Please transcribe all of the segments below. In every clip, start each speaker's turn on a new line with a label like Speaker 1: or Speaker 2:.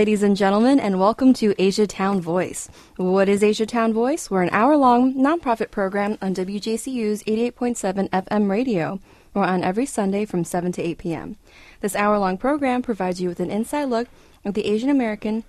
Speaker 1: Ladies and gentlemen, and welcome to Asia Town Voice. What is Asia Town Voice? We're an hour long nonprofit program on WJCU's 88.7 FM radio. We're on every Sunday from 7 to 8 p.m. This hour long program provides you with an inside look at the Asian American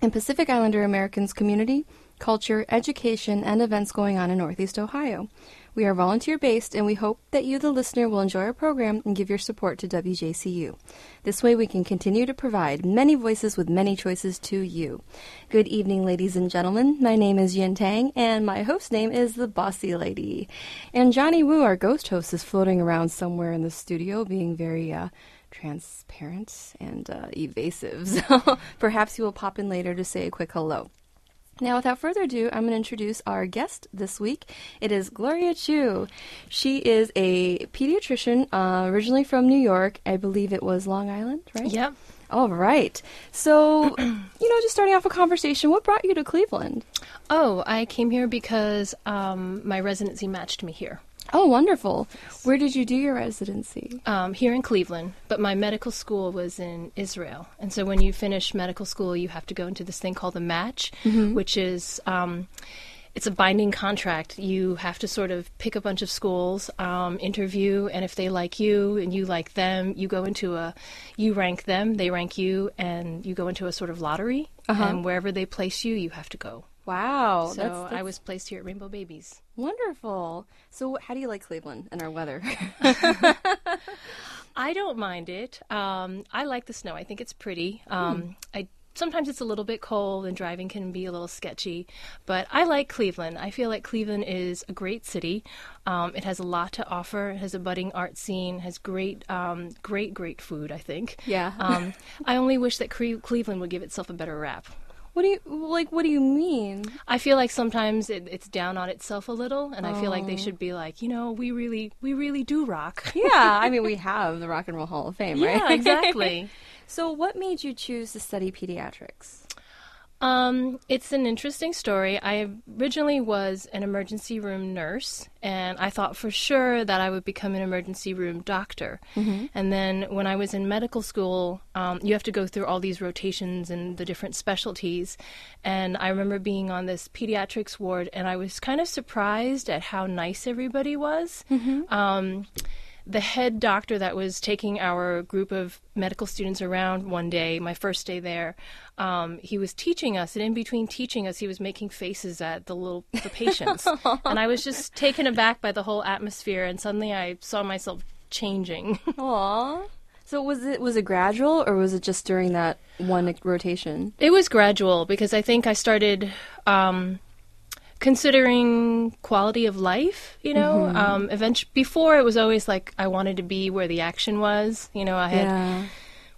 Speaker 1: and Pacific Islander Americans community, culture, education, and events going on in Northeast Ohio. We are volunteer based, and we hope that you, the listener, will enjoy our program and give your support to WJCU. This way, we can continue to provide many voices with many choices to you. Good evening, ladies and gentlemen. My name is Yin Tang, and my host name is the Bossy Lady. And Johnny Wu, our ghost host, is floating around somewhere in the studio, being very uh, transparent and uh, evasive. So perhaps he will pop in later to say a quick hello. Now, without further ado, I'm going to introduce our guest this week. It is Gloria Chu. She is a pediatrician, uh, originally from New York. I believe it was Long Island, right?
Speaker 2: Yep.
Speaker 1: All right. So, you know, just starting off a conversation, what brought you to Cleveland?
Speaker 2: Oh, I came here because um, my residency matched me here.
Speaker 1: Oh, wonderful. Where did you do your residency?
Speaker 2: Um, here in Cleveland, but my medical school was in Israel. And so when you finish medical school, you have to go into this thing called the match, which is. Um, it's a binding contract. You have to sort of pick a bunch of schools, um, interview, and if they like you and you like them, you go into a, you rank them, they rank you, and you go into a sort of lottery. And wherever they place you, you have to go.
Speaker 1: Wow.
Speaker 2: So
Speaker 1: that's, that's
Speaker 2: I was placed here at Rainbow Babies.
Speaker 1: wonderful. So, how do you like Cleveland and our weather?
Speaker 2: I don't mind it. Um, I like the snow. I think it's pretty. Um, I sometimes it's a little bit cold and driving can be a little sketchy, but I like Cleveland. I feel like Cleveland is a great city. Um, it has a lot to offer. It has a budding art scene. Has great, um, great, great food. I think.
Speaker 1: Yeah.
Speaker 2: Um, I only wish that Cre- Cleveland would give itself a better rap.
Speaker 1: What do you like? What do you mean?
Speaker 2: I feel like sometimes it, it's down on itself a little, and I feel like they oh. should be like, you know, we really, we really do rock.
Speaker 1: Yeah, I mean, we have the Rock and Roll Hall of Fame, right?
Speaker 2: Yeah, exactly.
Speaker 1: So, what made you choose to study pediatrics?
Speaker 2: Um, it's an interesting story. I originally was an emergency room nurse, and I thought for sure that I would become an emergency room doctor. And then when I was in medical school, um, you have to go through all these rotations and the different specialties. And I remember being on this pediatrics ward, and I was kind of surprised at how nice everybody was. Um, the head doctor that was taking our group of medical students around one day, my first day there, um, he was teaching us, and in between teaching us, he was making faces at the little the patients, and I was just taken aback by the whole atmosphere, and suddenly I saw myself changing.
Speaker 1: Aw. So was it was it gradual or was it just during that one rotation?
Speaker 2: it was gradual because I think I started. Um, considering quality of life you know um eventually before it was always like i wanted to be where the action was you know i had
Speaker 1: Yeah.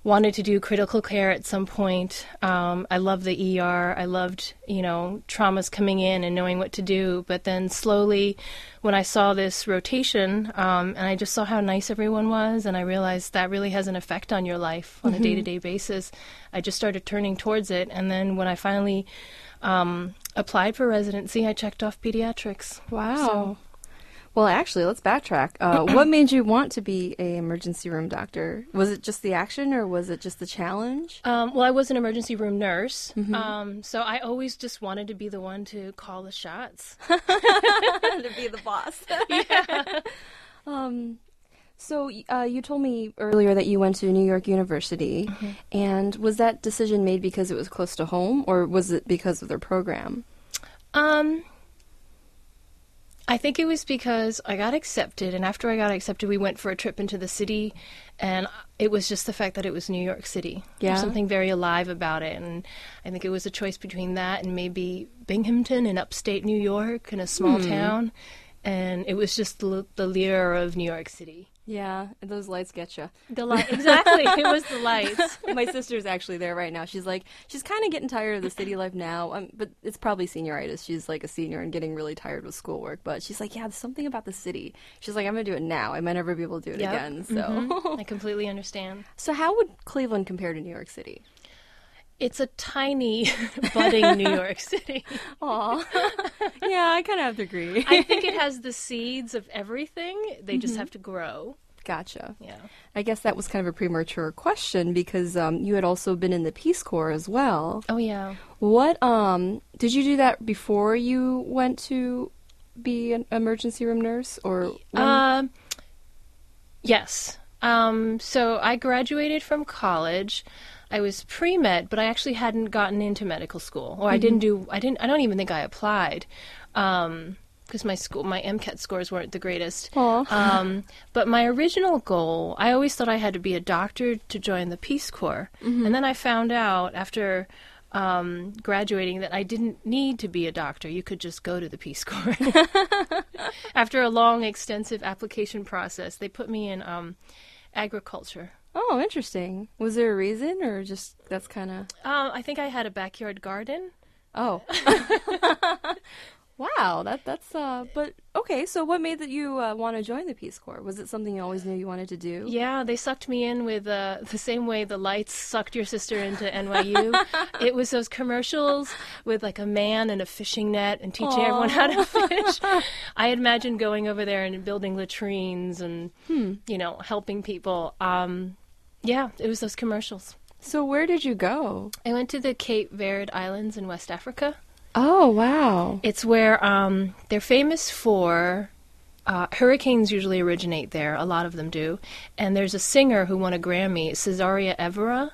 Speaker 2: wanted to do critical care at some point. Um, I loved the ER. I loved, you know, traumas coming in and knowing what to do. But then slowly, when I saw this rotation, um, and I just saw how nice everyone was, and I realized that really has an effect on your life on a day to day basis, I just started turning towards it. And then when I finally um, applied for residency, I checked off pediatrics.
Speaker 1: Wow. well, actually, let's backtrack. Uh, what made you want to be a emergency room doctor? Was it just the action or was it just the challenge?
Speaker 2: Um, well, I was an emergency room nurse, um, so I always just wanted to be the one to call the shots.
Speaker 1: to be the boss. Um, so uh, you told me earlier that you went to New York University, and was that decision made because it was close to home, or was it because of their program?
Speaker 2: Um, I think it was because I got accepted, and after I got accepted, we went for a trip into the city, and it was just the fact that it was New York City.
Speaker 1: Yeah.
Speaker 2: There's something very alive about it, and I think it was a choice between that and maybe Binghamton in upstate New York in a small town, and it was just the, the lure of New York City.
Speaker 1: Yeah, those lights get you.
Speaker 2: The light, exactly. it was the lights.
Speaker 1: My sister's actually there right now. She's like, she's kind of getting tired of the city life now, um, but it's probably senioritis. She's like a senior and getting really tired with schoolwork. But she's like, yeah, there's something about the city. She's like, I'm gonna do it now. I might never be able to do it
Speaker 2: Yep.
Speaker 1: again. So,
Speaker 2: Mhm. I completely understand.
Speaker 1: so how would Cleveland compare to New York City?
Speaker 2: It's a tiny, budding New York City.
Speaker 1: Aw, yeah, I kind of have to agree.
Speaker 2: I think it has the seeds of everything. They just have to grow.
Speaker 1: Gotcha.
Speaker 2: Yeah.
Speaker 1: I guess that was kind of a premature question because um, you had also been in the Peace Corps as well.
Speaker 2: Oh yeah.
Speaker 1: What um did you do that before you went to be an emergency room nurse or?
Speaker 2: Um. Yes. Um. So I graduated from college. I was pre med, but I actually hadn't gotten into medical school, or I didn't do. I didn't. I don't even think I applied. Um. Because my school, my MCAT scores weren't the greatest. Um, but my original goal, I always thought I had to be a doctor to join the Peace Corps. And then I found out after um, graduating that I didn't need to be a doctor. You could just go to the Peace Corps. after a long, extensive application process, they put me in um, agriculture.
Speaker 1: Oh, interesting. Was there a reason or just that's kind of
Speaker 2: Um, I think I had a backyard garden.
Speaker 1: Oh. wow, that that's uh but okay, so what made that you uh, want to join the Peace Corps? Was it something you always knew you wanted to do?
Speaker 2: Yeah, they sucked me in with uh, the same way the lights sucked your sister into NYU. it was those commercials with like a man and a fishing net and teaching everyone how to fish. I imagined going over there and building latrines and you know helping people. Um, yeah, it was those commercials.
Speaker 1: So where did you go?
Speaker 2: I went to the Cape Verde Islands in West Africa.
Speaker 1: Oh, wow.
Speaker 2: It's where um, they're famous for. Uh, hurricanes usually originate there. A lot of them do. And there's a singer who won a Grammy, Cesaria Evora.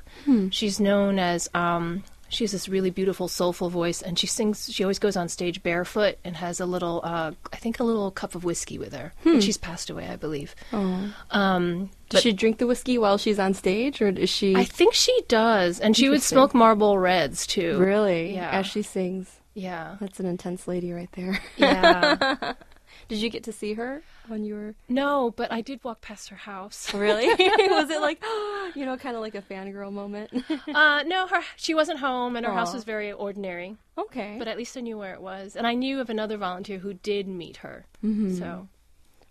Speaker 2: She's known as. Um, she has this really beautiful, soulful voice, and she sings. She always goes on stage barefoot and has a little, uh, I think, a little cup of whiskey with her. And she's passed away, I believe.
Speaker 1: Oh.
Speaker 2: Um,
Speaker 1: Does she drink the whiskey while she's on stage or is she
Speaker 2: I think she does, and she would smoke Marlboro Reds too.
Speaker 1: really
Speaker 2: Yeah.
Speaker 1: as she sings?
Speaker 2: Yeah,
Speaker 1: That's an intense lady right there.
Speaker 2: yeah.
Speaker 1: did you get to see her when you were
Speaker 2: no, but I did walk past her house.
Speaker 1: Really? was it like, you know, kind of like a fangirl moment?
Speaker 2: Uh, no, her she wasn't home, and her house was very ordinary.
Speaker 1: okay.
Speaker 2: But at least I knew where it was, and I knew of another volunteer who did meet her. So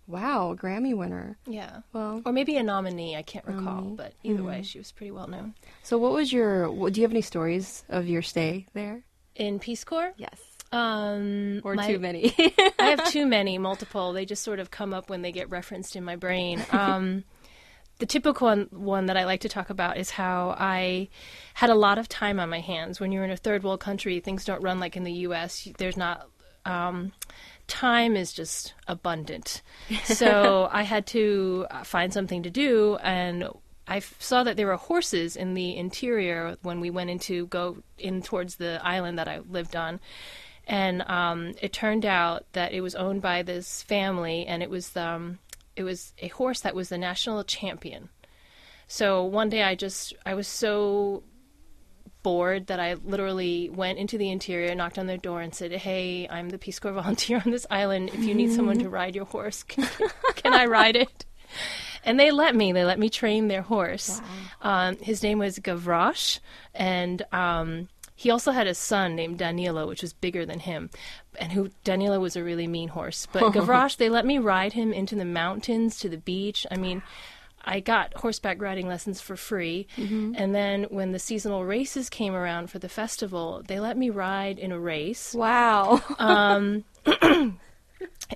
Speaker 1: wow, Grammy winner.
Speaker 2: yeah,
Speaker 1: Well,
Speaker 2: or maybe a nominee. I can't recall,
Speaker 1: Nominee.
Speaker 2: but either way, she was pretty well known.
Speaker 1: so what was your? Do you have any stories of your stay there?
Speaker 2: In Peace Corps,
Speaker 1: Yes,
Speaker 2: um,
Speaker 1: or
Speaker 2: my-
Speaker 1: too many?
Speaker 2: I have too many, multiple. They just sort of come up when they get referenced in my brain. Um, the typical one, one that I like to talk about is how I had a lot of time on my hands. When you're in a third world country, things don't run like in the U.S. There's not. Um, time is just abundant. So I had to find something to do, and I f- saw that there were horses in the interior when we went into go in towards the island that I lived on. And um, it turned out that it was owned by this family, and it was um, it was a horse that was the national champion. So one day I just I was so bored that I literally went into the interior, knocked on their door, and said, "Hey, I'm the Peace Corps volunteer on this island. If you need someone to ride your horse, can, can I ride it?" And they let me. They let me train their horse. Um, his name was Gavroche, and um, he also had a son named Danilo, which was bigger than him, and who Danilo was a really mean horse. But Gavroche, they let me ride him into the mountains, to the beach. I mean. I got horseback riding lessons for free. And then when the seasonal races came around for the festival, they let me ride in a race.
Speaker 1: wow.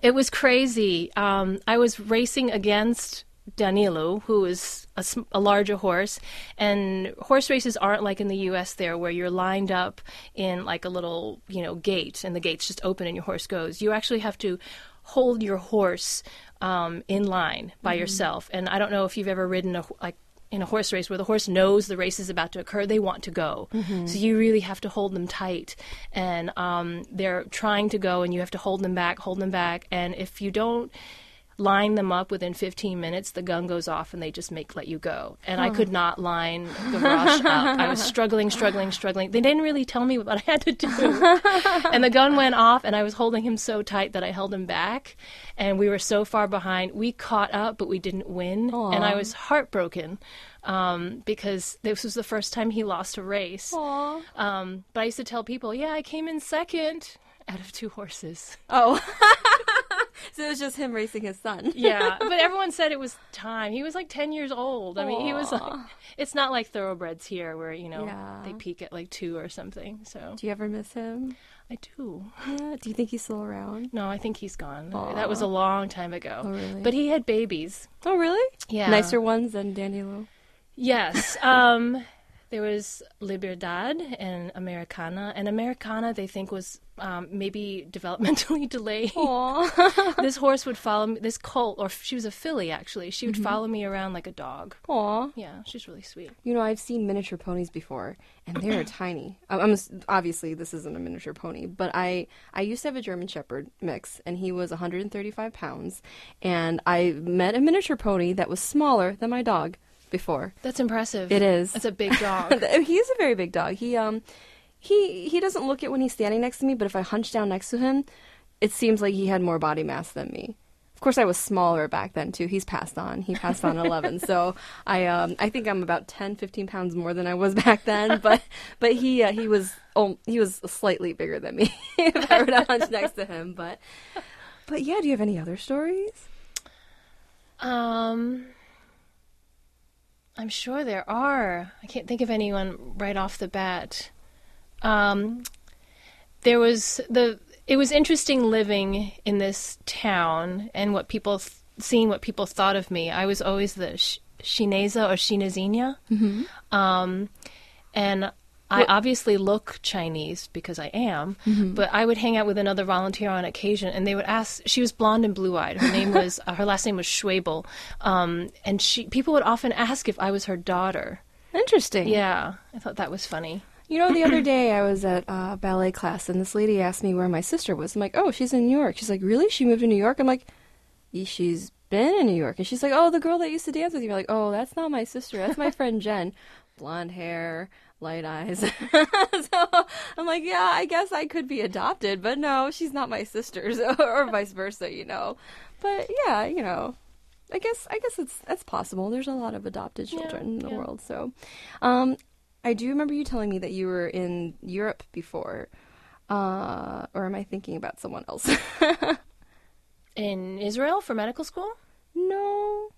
Speaker 2: It was crazy. Um, I was racing against Danilo, who is a, a larger horse, and horse races aren't like in the U.S. there, where you're lined up in like a little, you know, gate, and the gate's just open and your horse goes. You actually have to hold your horse um, in line by yourself. And I don't know if you've ever ridden a like in a horse race where the horse knows the race is about to occur, they want to go. So you really have to hold them tight. And um, they're trying to go, and you have to hold them back, hold them back. And if you don't line them up within 15 minutes, the gun goes off and they just make let you go. And I could not line the rush up. I was struggling, struggling, struggling. They didn't really tell me what I had to do. and the gun went off, and I was holding him so tight that I held him back. And we were so far behind. We caught up, but we didn't win. And I was heartbroken um, because this was the first time he lost a race. Um, but I used to tell people, yeah, I came in second out of two horses.
Speaker 1: Oh. so it was just him racing his son.
Speaker 2: yeah, but everyone said it was time. He was like 10 years old. I mean, he was like, it's not like thoroughbreds here where, you know,
Speaker 1: Yeah.
Speaker 2: they peak at like two or something. So
Speaker 1: Do you ever miss him?
Speaker 2: I do.
Speaker 1: Yeah. Do you think he's still around?
Speaker 2: No, I think he's gone.
Speaker 1: Aw.
Speaker 2: That was a long time ago.
Speaker 1: Oh, really?
Speaker 2: But he had babies.
Speaker 1: Oh, really?
Speaker 2: Yeah.
Speaker 1: Nicer ones than Danilo.
Speaker 2: Yes. Um, there was Libertad and Americana. And Americana, they think, was um, maybe developmentally delayed. This horse would follow me, this colt, or she was a filly actually, she
Speaker 1: Mm-hmm.
Speaker 2: would follow me around like a dog.
Speaker 1: Aw.
Speaker 2: Yeah, she's really sweet.
Speaker 1: You know, I've seen miniature ponies before, and they're tiny. I'm, I'm obviously this isn't a miniature pony, but I I used to have a German Shepherd mix, and he was 135 pounds, and I met a miniature pony that was smaller than my dog before.
Speaker 2: That's impressive.
Speaker 1: It is.
Speaker 2: That's a big dog.
Speaker 1: He's a very big dog. He um he he doesn't look it when he's standing next to me, but if I hunch down next to him, it seems like he had more body mass than me. Of course, I was smaller back then too. He's passed on. He passed on 11, so I um I think I'm about 10, 15 pounds more than I was back then. But but he uh, he was oh he was slightly bigger than me if I were to hunch next to him. But but yeah, do you have any other stories?
Speaker 2: Um, I'm sure there are. I can't think of anyone right off the bat. Um, there was the. It was interesting living in this town and what people th- seeing what people thought of me. I was always the sh- Chinesa or Chinesinha, mm-hmm. um, and I obviously look Chinese because I am, but I would hang out with another volunteer on occasion, and they would ask. She was blonde and blue eyed. Her name was uh, her last name was Schwebel, um, and she people would often ask if I was her daughter.
Speaker 1: Interesting.
Speaker 2: Yeah, I thought that was funny.
Speaker 1: You know, the other day I was at uh, ballet class and this lady asked me where my sister was. I'm like, oh, she's in New York. She's like, really? She moved to New York? I'm like, she's been in New York. And she's like, oh, the girl that used to dance with you. I'm like, oh, that's not my sister. That's my friend Jen. Blonde hair, light eyes. so I'm like, yeah, I guess I could be adopted, but no, she's not my sister, so, or vice versa, you know. But yeah, you know. I guess I guess it's that's possible. There's a lot of adopted
Speaker 2: Yeah,
Speaker 1: children in the
Speaker 2: yeah.
Speaker 1: world. So, um, I do remember you telling me that you were in Europe before, uh, or am I thinking about someone else?
Speaker 2: In Israel for medical school?
Speaker 1: no,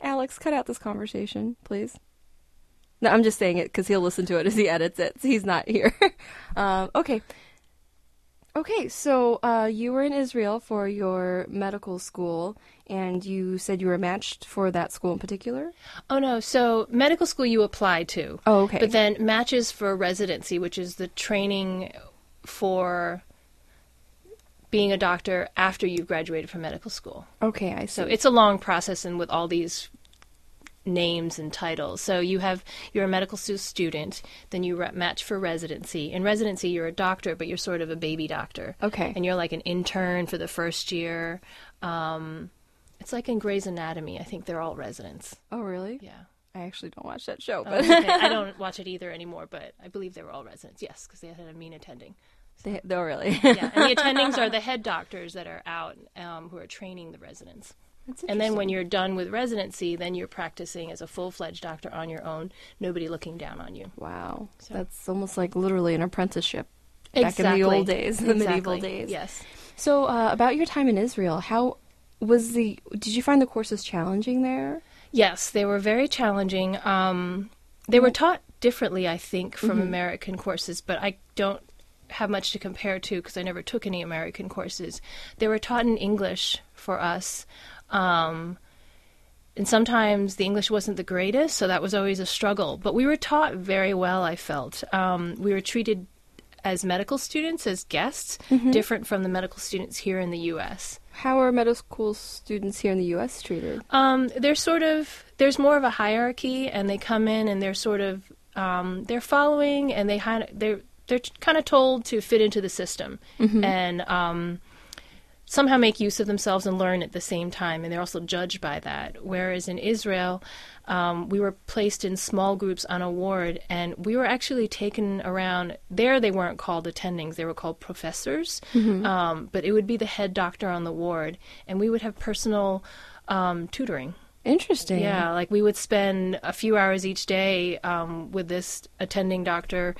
Speaker 1: Alex, cut out this conversation, please. No, I'm just saying it because he'll listen to it as he edits it. So he's not here. um, okay. Okay, so uh, you were in Israel for your medical school, and you said you were matched for that school in particular.
Speaker 2: Oh no, so medical school you apply to.
Speaker 1: Oh, okay.
Speaker 2: But then matches for residency, which is the training for being a doctor after you've graduated from medical school.
Speaker 1: Okay, I see.
Speaker 2: So it's a long process and with all these names and titles. So you have you're a medical student, then you re- match for residency. In residency you're a doctor, but you're sort of a baby doctor.
Speaker 1: Okay.
Speaker 2: And you're like an intern for the first year. Um, it's like in Grey's Anatomy. I think they're all residents.
Speaker 1: oh, really?
Speaker 2: Yeah.
Speaker 1: I actually don't watch that show,
Speaker 2: Oh,
Speaker 1: but
Speaker 2: okay. I don't watch it either anymore, but I believe they were all residents. Yes, because they had a mean attending.
Speaker 1: they, oh, really?
Speaker 2: Yeah, and the attendings are the head doctors that are out um, who are training the residents. And then when you're done with residency, then you're practicing as a full fledged doctor on your own, nobody looking down on you.
Speaker 1: wow,
Speaker 2: So-
Speaker 1: that's almost like literally an apprenticeship back in the old days, the medieval days.
Speaker 2: Yes.
Speaker 1: So, uh, about your time in Israel, how was the? Did you find the courses challenging there?
Speaker 2: Yes, they were very challenging. Um, they were taught differently, I think, from
Speaker 1: Mm-hmm.
Speaker 2: American courses, but I don't have much to compare to because I never took any American courses. They were taught in English for us. Um, and sometimes the English wasn't the greatest, so that was always a struggle. But we were taught very well, I felt. Um, we were treated as medical students, as guests,
Speaker 1: Mm-hmm.
Speaker 2: different from the medical students here in the U.S.
Speaker 1: How are medical school students here in the U.S. treated?
Speaker 2: Um, they're sort of there's more of a hierarchy, and they come in and they're sort of um, they're following, and they they're they're kind of told to fit into the system and um, somehow make use of themselves and learn at the same time, and they're also judged by that. Whereas in Israel, um, we were placed in small groups on a ward, and we were actually taken around. There, they weren't called attendings; they were called professors. Um, but it would be the head doctor on the ward, and we would have personal um, tutoring.
Speaker 1: Interesting.
Speaker 2: Yeah, like we would spend a few hours each day um, with this attending doctor,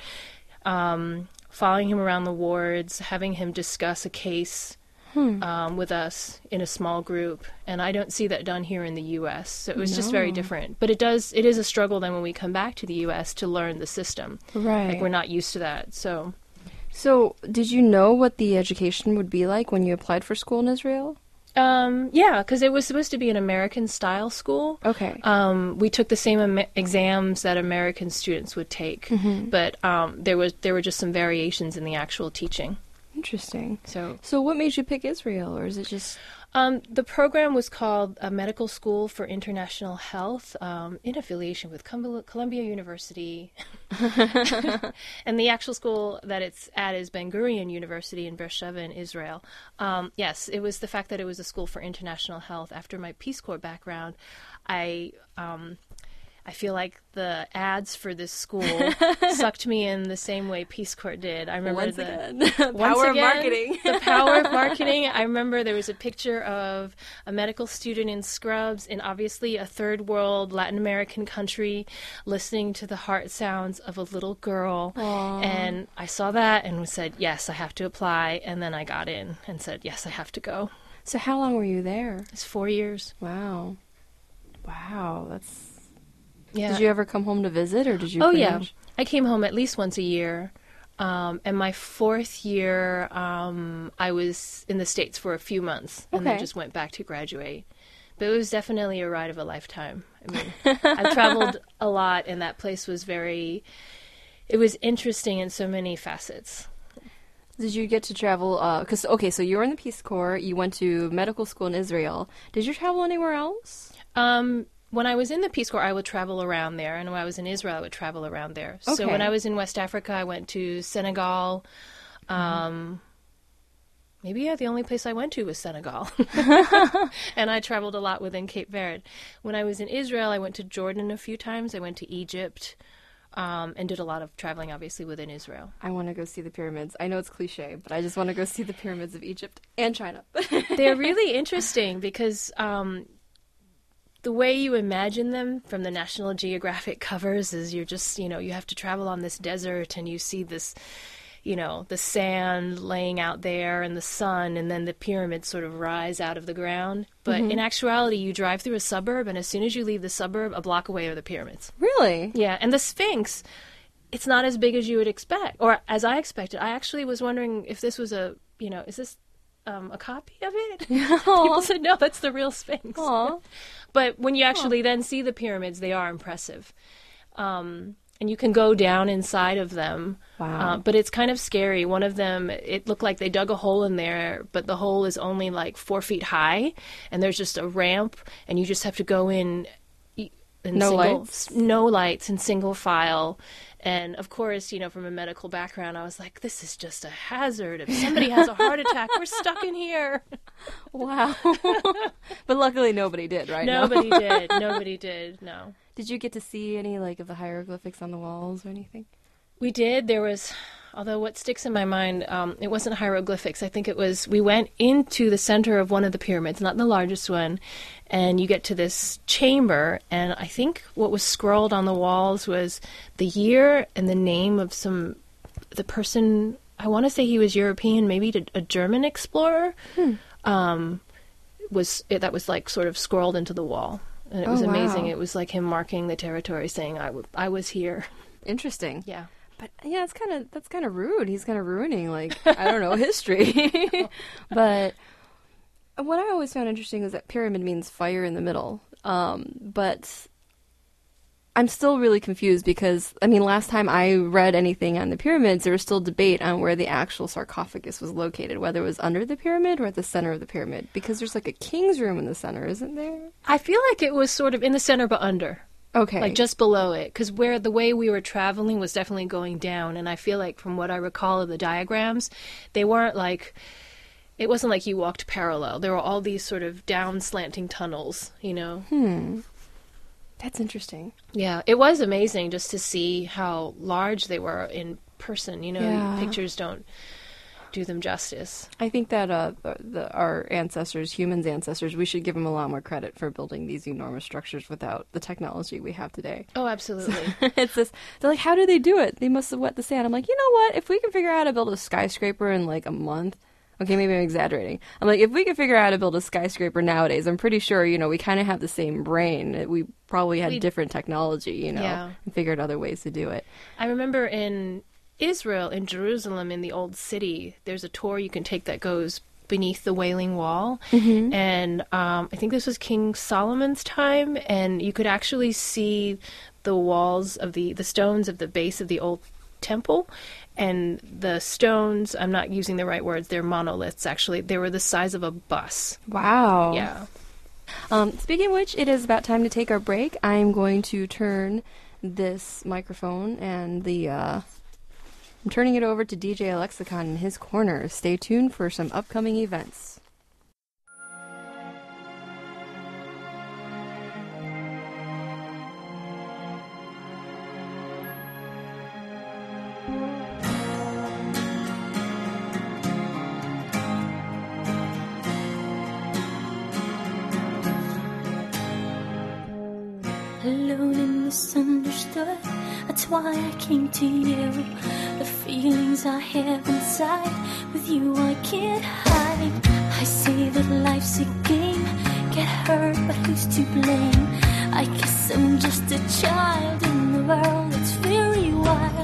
Speaker 2: um, following him around the wards, having him discuss a case um, with us in a small group, and I don't see that done here in the U.S. So it was just very different. But it does it is a struggle then when we come back to the U.S. to learn the system.
Speaker 1: Right.
Speaker 2: Like we're not used to that. So
Speaker 1: So, did you know what the education would be like when you applied for school in Israel?
Speaker 2: um, yeah, because it was supposed to be an American style school.
Speaker 1: Okay.
Speaker 2: Um, we took the same am- exams that American students would take, but um, there was there were just some variations in the actual teaching.
Speaker 1: Interesting.
Speaker 2: So
Speaker 1: So, what made you pick Israel, or is it just
Speaker 2: um, the program was called a Medical School for International Health um, in affiliation with Columbia University, and the actual school that it's at is Ben Gurion University in Beersheba in Israel. Um, yes, it was the fact that it was a school for international health. After my Peace Corps background, I. I feel like the ads for this school sucked me in the same way Peace Corps did. I remember
Speaker 1: once
Speaker 2: the
Speaker 1: again
Speaker 2: once
Speaker 1: power of
Speaker 2: again,
Speaker 1: marketing?
Speaker 2: the power of marketing. I remember there was a picture of a medical student in scrubs in obviously a third world Latin American country listening to the heart sounds of a little girl. Aww. And I saw that and said, yes, I have to apply. And then I got in and said, yes, I have to go.
Speaker 1: so, how long were you there?
Speaker 2: It's four years.
Speaker 1: Wow. Wow, that's.
Speaker 2: Yeah.
Speaker 1: Did you ever come home to visit, or did you?
Speaker 2: Oh yeah,
Speaker 1: much-
Speaker 2: I came home at least once a year. Um, and my fourth year, um, I was in the States for a few months and then just went back to graduate. But it was definitely a ride of a lifetime. I mean, I traveled a lot, and that place was very, it was interesting in so many facets.
Speaker 1: Did you get to travel? Because okay, so you were in the Peace Corps. You went to medical school in Israel. Did you travel anywhere else?
Speaker 2: Um, when I was in the Peace Corps, I would travel around there, and when I was in Israel, I would travel around there. So when I was in West Africa, I went to Senegal. Um, maybe yeah, the only place I went to was Senegal, and I traveled a lot within Cape Verde. When I was in Israel, I went to Jordan a few times. I went to Egypt. Um, and did a lot of traveling, obviously, within Israel.
Speaker 1: I want to go see the pyramids. I know it's cliche, but I just want to go see the pyramids of Egypt and China.
Speaker 2: They're really interesting because um, the way you imagine them from the National Geographic covers is you're just, you know, you have to travel on this desert and you see this, you know, the sand laying out there and the sun, and then the pyramids sort of rise out of the ground. But mm-hmm. in actuality, you drive through a suburb, and as soon as you leave the suburb, a block away are the pyramids.
Speaker 1: really?
Speaker 2: Yeah, and the Sphinx, it's not as big as you would expect, or as I expected. I actually was wondering if this was a, you know, is this um, a copy of it? People said no, that's the real Sphinx. But when you actually then see the pyramids, they are impressive. Um, and you can go down inside of them.
Speaker 1: Wow.
Speaker 2: Uh, but it's kind of scary. One of them, it looked like they dug a hole in there, but the hole is only like four feet high, and there's just a ramp, and you just have to go in. In
Speaker 1: No
Speaker 2: single,
Speaker 1: lights?
Speaker 2: no lights in single file. And of course, you know, from a medical background, I was like, this is just a hazard. If somebody has a heart attack, we're stuck in here.
Speaker 1: Wow. but luckily nobody did, right? No?
Speaker 2: Nobody did. Nobody did. No.
Speaker 1: Did you get to see any like of the hieroglyphics on the walls or anything?
Speaker 2: We did. There was, although what sticks in my mind, um, it wasn't hieroglyphics. I think it was, we went into the center of one of the pyramids, not the largest one, and you get to this chamber, and I think what was scrawled on the walls was the year and the name of some, the person, I want to say he was European, maybe a German explorer, um, was, it, that was like sort of scrawled into the wall. And it
Speaker 1: Oh,
Speaker 2: was amazing.
Speaker 1: wow.
Speaker 2: It was like him marking the territory, saying, I, w- I was here.
Speaker 1: Interesting.
Speaker 2: Yeah.
Speaker 1: But yeah, it's kind of that's kind of rude. He's kind of ruining like I don't know history. but what I always found interesting was that pyramid means fire in the middle. Um, but I'm still really confused because I mean, last time I read anything on the pyramids, there was still debate on where the actual sarcophagus was located, whether it was under the pyramid or at the center of the pyramid. Because there's like a king's room in the center, isn't there?
Speaker 2: I feel like it was sort of in the center but under.
Speaker 1: Okay,
Speaker 2: like just below it because where the way we were traveling was definitely going down and i feel like from what i recall of the diagrams they weren't like it wasn't like you walked parallel there were all these sort of down slanting tunnels you know Hmm.
Speaker 1: that's interesting.
Speaker 2: yeah it was amazing just to see how large they were in person you know
Speaker 1: Yeah.
Speaker 2: pictures don't do them justice.
Speaker 1: I think that uh, the, our ancestors, humans' ancestors, we should give them a lot more credit for building these enormous structures without the technology we have today.
Speaker 2: Oh, absolutely.
Speaker 1: So it's this. They're like, how do they do it? They must have wet the sand. I'm like, you know what? If we can figure out how to build a skyscraper in like a month. Okay, maybe I'm exaggerating. I'm like, if we could figure out how to build a skyscraper nowadays, I'm pretty sure, you know, we kind of have the same brain. We probably had
Speaker 2: We'd,
Speaker 1: different technology, you know,
Speaker 2: yeah.
Speaker 1: and figured other ways to do it.
Speaker 2: I remember in Israel in Jerusalem in the Old City, there's a tour you can take that goes beneath the Wailing Wall. Mm-hmm. And um, I think this was King Solomon's time, and you could actually see the walls of the, the stones of the base of the old temple. And the stones, I'm not using the right words, they're monoliths actually. They were the size of a bus.
Speaker 1: Wow.
Speaker 2: Yeah.
Speaker 1: Um, speaking of which, it is about time to take our break. I'm going to turn this microphone and the uh, I'm turning it over to DJ Alexicon in his corner. Stay tuned for some upcoming events.
Speaker 3: why I came to you. The feelings I have inside, with you I can't hide. I see that life's a game. Get hurt, but who's to blame? I guess I'm just a child in a world that's very wild.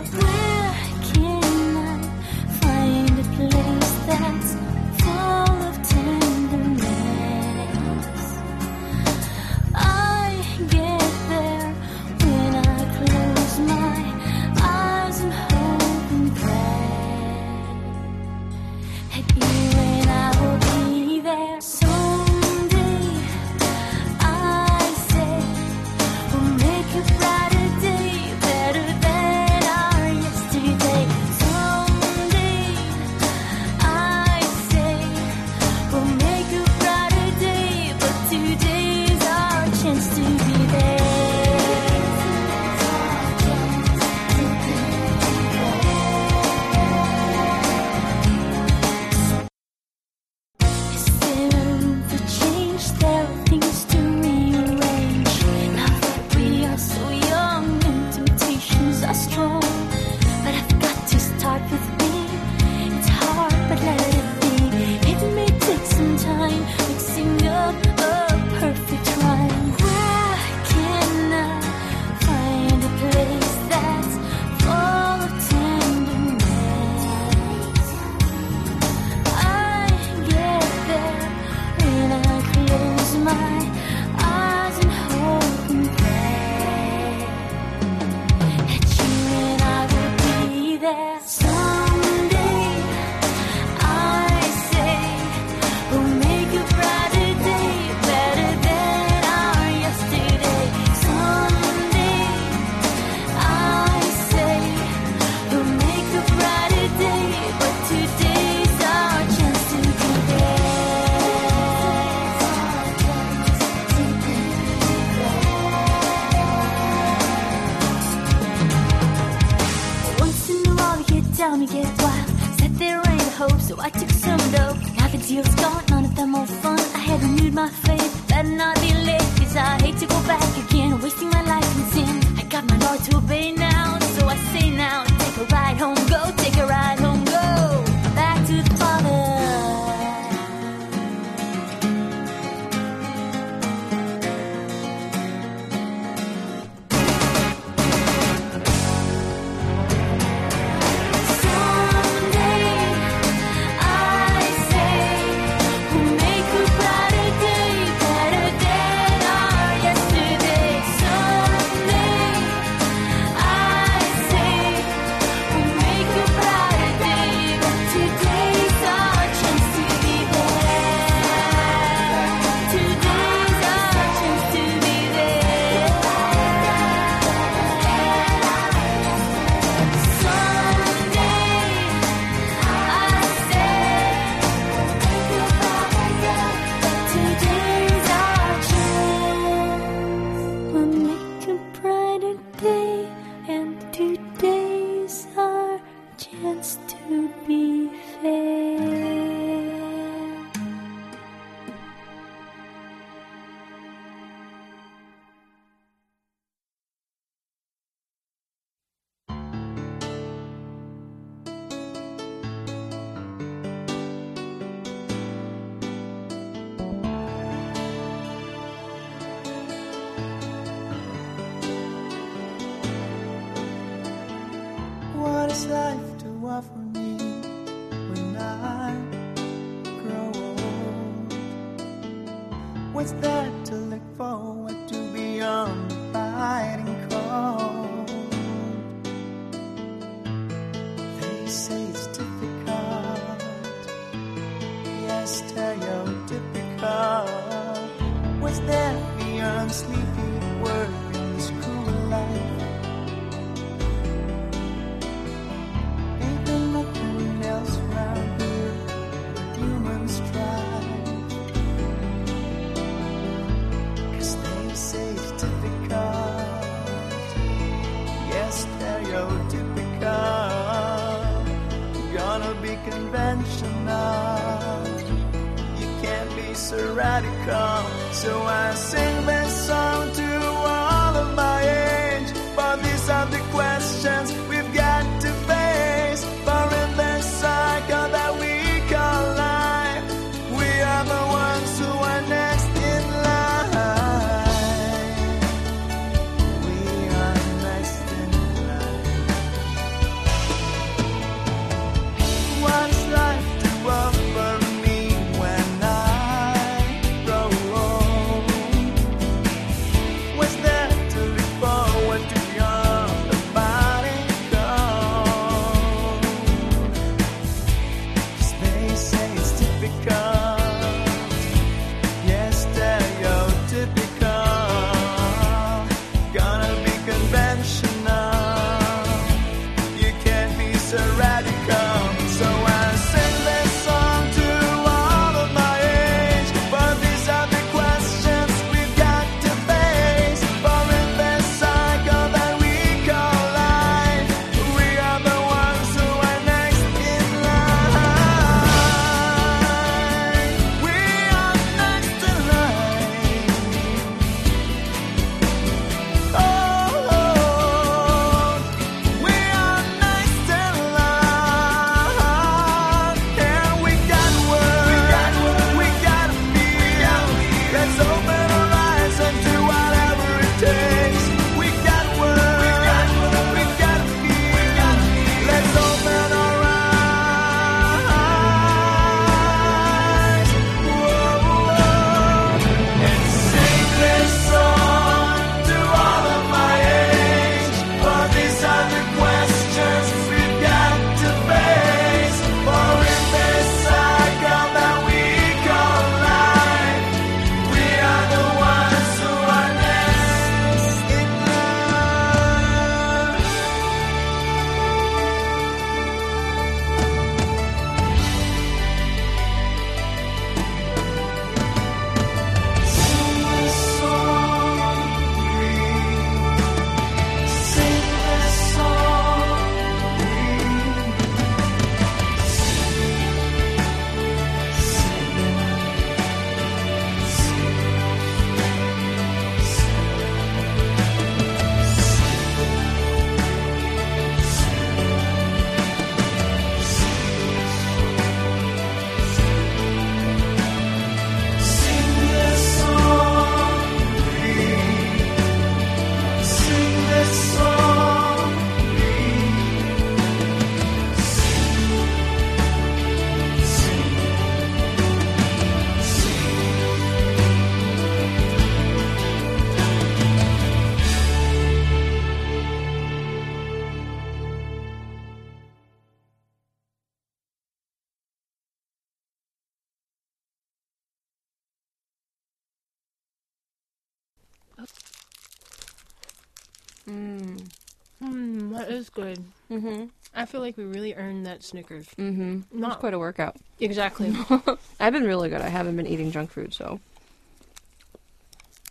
Speaker 2: was good.
Speaker 1: Mm-hmm.
Speaker 2: I feel like we really earned that Snickers.
Speaker 1: Mm-hmm.
Speaker 2: Not
Speaker 1: quite a workout.
Speaker 2: Exactly.
Speaker 1: I've been really good. I haven't been eating junk food, so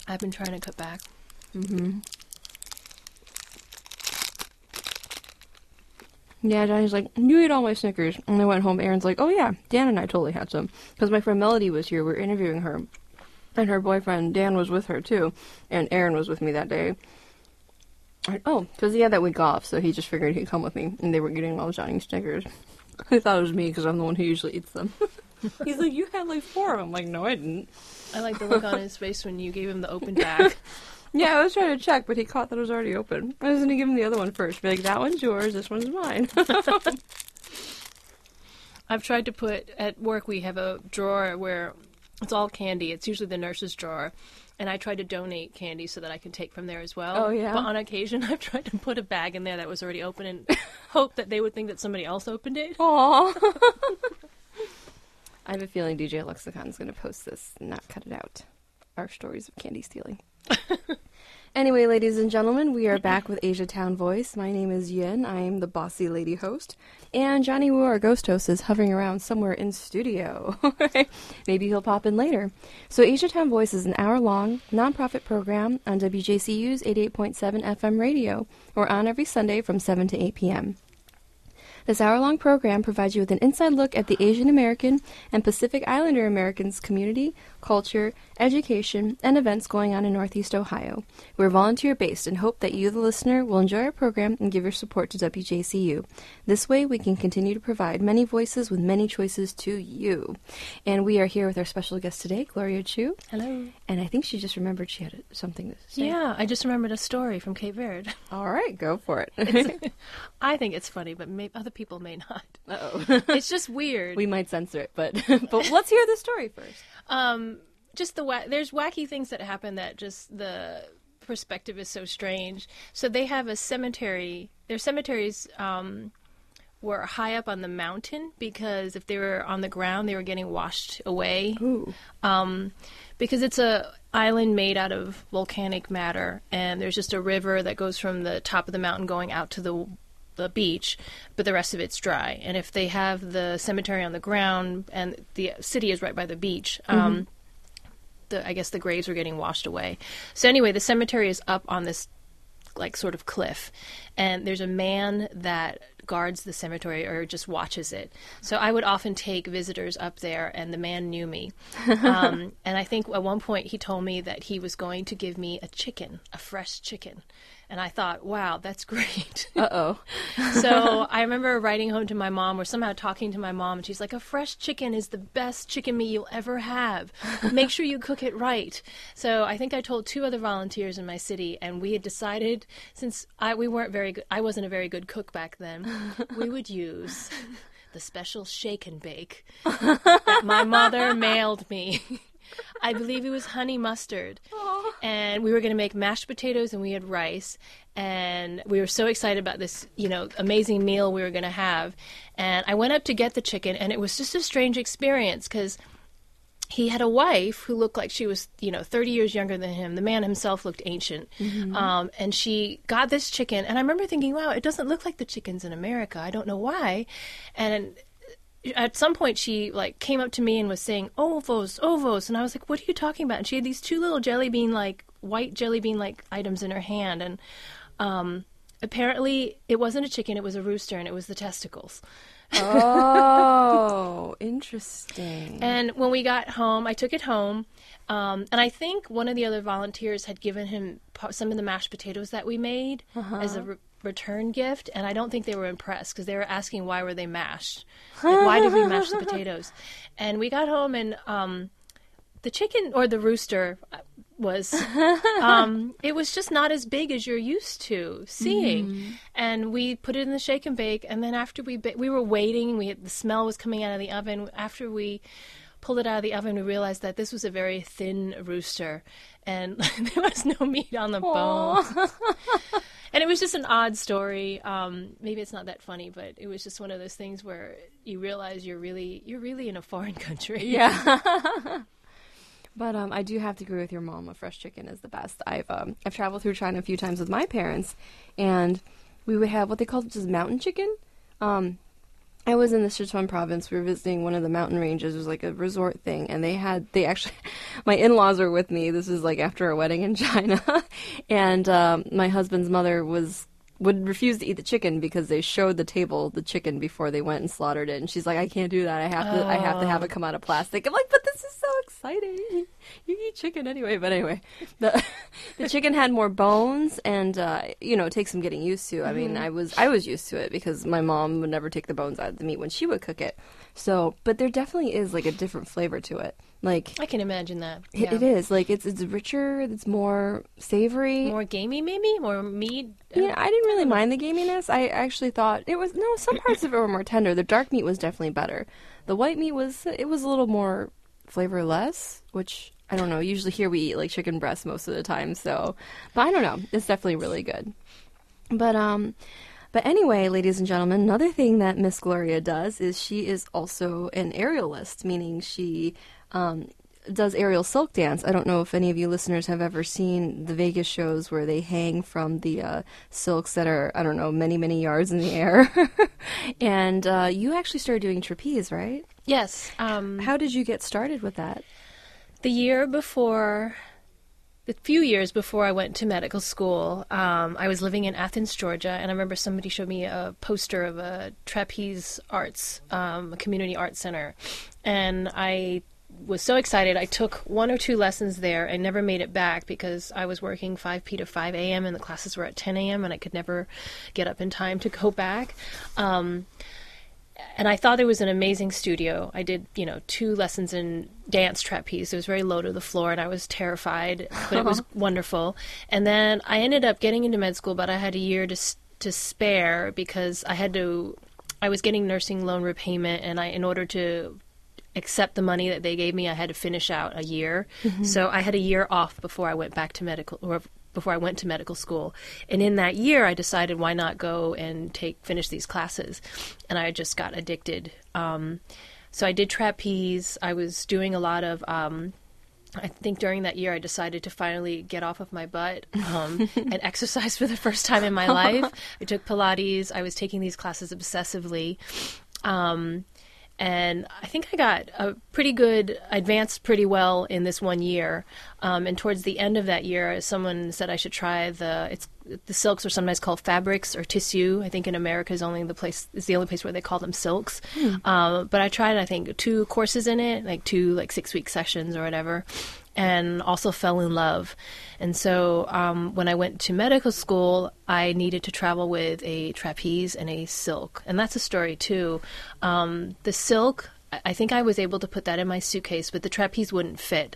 Speaker 2: I've been trying to cut back.
Speaker 1: Mm-hmm. Yeah, Johnny's like, you ate all my Snickers. And I went home. Aaron's like, oh yeah, Dan and I totally had some. Because my friend Melody was here. We're interviewing her. And her boyfriend, Dan, was with her too. And Aaron was with me that day. Oh, because he had that week off, so he just figured he'd come with me, and they were getting all Johnny Snickers. I thought it was me because I'm the one who usually eats them. He's like, you had like four of them. I'm like, no, I didn't.
Speaker 2: I like the look on his face when you gave him the open bag.
Speaker 1: yeah, I was trying to check, but he caught that it was already open. I was going to give him the other one first. Be like, that one's yours. This one's mine.
Speaker 2: I've tried to put at work. We have a drawer where it's all candy. It's usually the nurse's drawer, and I tried to donate candy so that I can take from there as well.
Speaker 1: Oh, yeah?
Speaker 2: But on occasion, I've tried to put a bag in there that was already open and hope that they would think that somebody else opened it.
Speaker 1: Aww. I have a feeling DJ Lexicon is going to post this and not cut it out. Our stories of candy stealing. Anyway, ladies and gentlemen, we are back with Asia Town Voice. My name is Yin. I am the bossy lady host. And Johnny Wu, our ghost host, is hovering around somewhere in studio. Maybe he'll pop in later. So, Asia Town Voice is an hour long nonprofit program on WJCU's 88.7 FM radio. We're on every Sunday from 7 to 8 p.m. This hour long program provides you with an inside look at the Asian American and Pacific Islander Americans community, culture, education, and events going on in Northeast Ohio. We're volunteer based and hope that you, the listener, will enjoy our program and give your support to WJCU. This way, we can continue to provide many voices with many choices to you. And we are here with our special guest today, Gloria Chu.
Speaker 2: Hello.
Speaker 1: And I think she just remembered she had something to say.
Speaker 2: Yeah, I just remembered a story from Cape Verde.
Speaker 1: All right, go for it.
Speaker 2: I think it's funny, but may- other people may not.
Speaker 1: oh
Speaker 2: It's just weird.
Speaker 1: we might censor it, but but let's hear the story first.
Speaker 2: um, just the wa- there's wacky things that happen that just the perspective is so strange. So they have a cemetery. Their cemeteries um, were high up on the mountain because if they were on the ground, they were getting washed away.
Speaker 1: Ooh.
Speaker 2: um, because it's a island made out of volcanic matter, and there's just a river that goes from the top of the mountain going out to the the beach, but the rest of it's dry. And if they have the cemetery on the ground and the city is right by the beach, um, the I guess the graves are getting washed away. So anyway, the cemetery is up on this like sort of cliff, and there's a man that guards the cemetery or just watches it. So I would often take visitors up there, and the man knew me. Um, and I think at one point he told me that he was going to give me a chicken, a fresh chicken. And I thought, wow, that's great.
Speaker 1: Uh oh.
Speaker 2: so I remember writing home to my mom or somehow talking to my mom, and she's like, A fresh chicken is the best chicken meat you'll ever have. Make sure you cook it right. So I think I told two other volunteers in my city, and we had decided, since I, we weren't very good, I wasn't a very good cook back then, we would use the special shake and bake that my mother mailed me. I believe it was honey mustard. And we were going to make mashed potatoes and we had rice. And we were so excited about this, you know, amazing meal we were going to have. And I went up to get the chicken and it was just a strange experience because he had a wife who looked like she was, you know, 30 years younger than him. The man himself looked ancient. Um, and she got this chicken. And I remember thinking, wow, it doesn't look like the chickens in America. I don't know why. And at some point she like came up to me and was saying ovos ovos. And i was like what are you talking about? And she had these two little jelly bean like white jelly bean like items in her hand. And um apparently it wasn't a chicken it was a rooster and it was the testicles.
Speaker 1: Oh, interesting.
Speaker 2: and when we got home i took it home um, and i think one of the other volunteers had given him some of the mashed potatoes that we made as a return gift and i don't think they were impressed because they were asking why were they mashed? Like, why did we mash the potatoes? And we got home and um, the chicken or the rooster uh, was um, it was just not as big as you're used to seeing. And we put it in the shake and bake and then after we ba- we were waiting we had, the smell was coming out of the oven. After we pulled it out of the oven we realized that this was a very thin rooster and there was no meat on the bone and it was just an odd story um, maybe it's not that funny but it was just one of those things where you realize you're really you're really in a foreign country
Speaker 1: yeah. but um, I do have to agree with your mom. A fresh chicken is the best. I've um, I've traveled through China a few times with my parents, and we would have what they called just mountain chicken. Um, I was in the Sichuan province. We were visiting one of the mountain ranges. It was like a resort thing, and they had they actually, my in-laws were with me. This is like after a wedding in China, and um, my husband's mother was would refuse to eat the chicken because they showed the table the chicken before they went and slaughtered it, and she's like, I can't do that. I have to I have to have it come out of plastic. I'm like, but this is so exciting. You eat chicken anyway. But anyway, the the chicken had more bones, and uh, you know, it takes some getting used to. I mean, I was I was used to it because my mom would never take the bones out of the meat when she would cook it. So, but there definitely is like a different flavor to it. Like
Speaker 2: I can imagine that.
Speaker 1: it, it is like it's it's richer, it's more savory.
Speaker 2: More gamey, maybe more meat.
Speaker 1: Yeah, I didn't really mind the gaminess. I actually thought it was no. Some parts of it were more tender. The dark meat was definitely better. The white meat was it was a little more flavorless, which I don't know. Usually here we eat like chicken breast most of the time, so but I don't know. It's definitely really good. But um, but anyway, ladies and gentlemen, another thing that Miss Gloria does is she is also an aerialist, meaning she um, does aerial silk dance. I don't know if any of you listeners have ever seen the Vegas shows where they hang from the uh, silks that are, I don't know, many, many yards in the air. and uh, you actually started doing trapeze, right?
Speaker 2: Yes. Um,
Speaker 1: How did you get started with that?
Speaker 2: the year before, a few years before I went to medical school, um, I was living in Athens, Georgia, and I remember somebody showed me a poster of a trapeze arts, um, a community arts center, and I was so excited. I took one or two lessons there and never made it back because I was working 5 p to 5 a.m. and the classes were at 10 a.m. and I could never get up in time to go back. Um, and I thought it was an amazing studio. I did, you know, two lessons in dance trapeze. It was very low to the floor, and I was terrified, but it was wonderful. And then I ended up getting into med school, but I had a year to to spare because I had to. I was getting nursing loan repayment, and I, in order to accept the money that they gave me, I had to finish out a year. So I had a year off before I went back to medical or before I went to medical school. And in that year, I decided why not go and take finish these classes. And I just got addicted. Um, so I did trapeze. I was doing a lot of. Um, I think during that year, I decided to finally get off of my butt um, and exercise for the first time in my life. I took Pilates. I was taking these classes obsessively. Um, and I think I got a pretty good, advanced pretty well in this one year. Um, and towards the end of that year, someone said I should try the it's the silks are sometimes called fabrics or tissue. I think in America is only the place is the only place where they call them silks. Um, but I tried I think two courses in it, like two like six week sessions or whatever, and also fell in love. And so um, when I went to medical school, I needed to travel with a trapeze and a silk. And that's a story too. Um, the silk, I- think I was able to put that in my suitcase, but the trapeze wouldn't fit.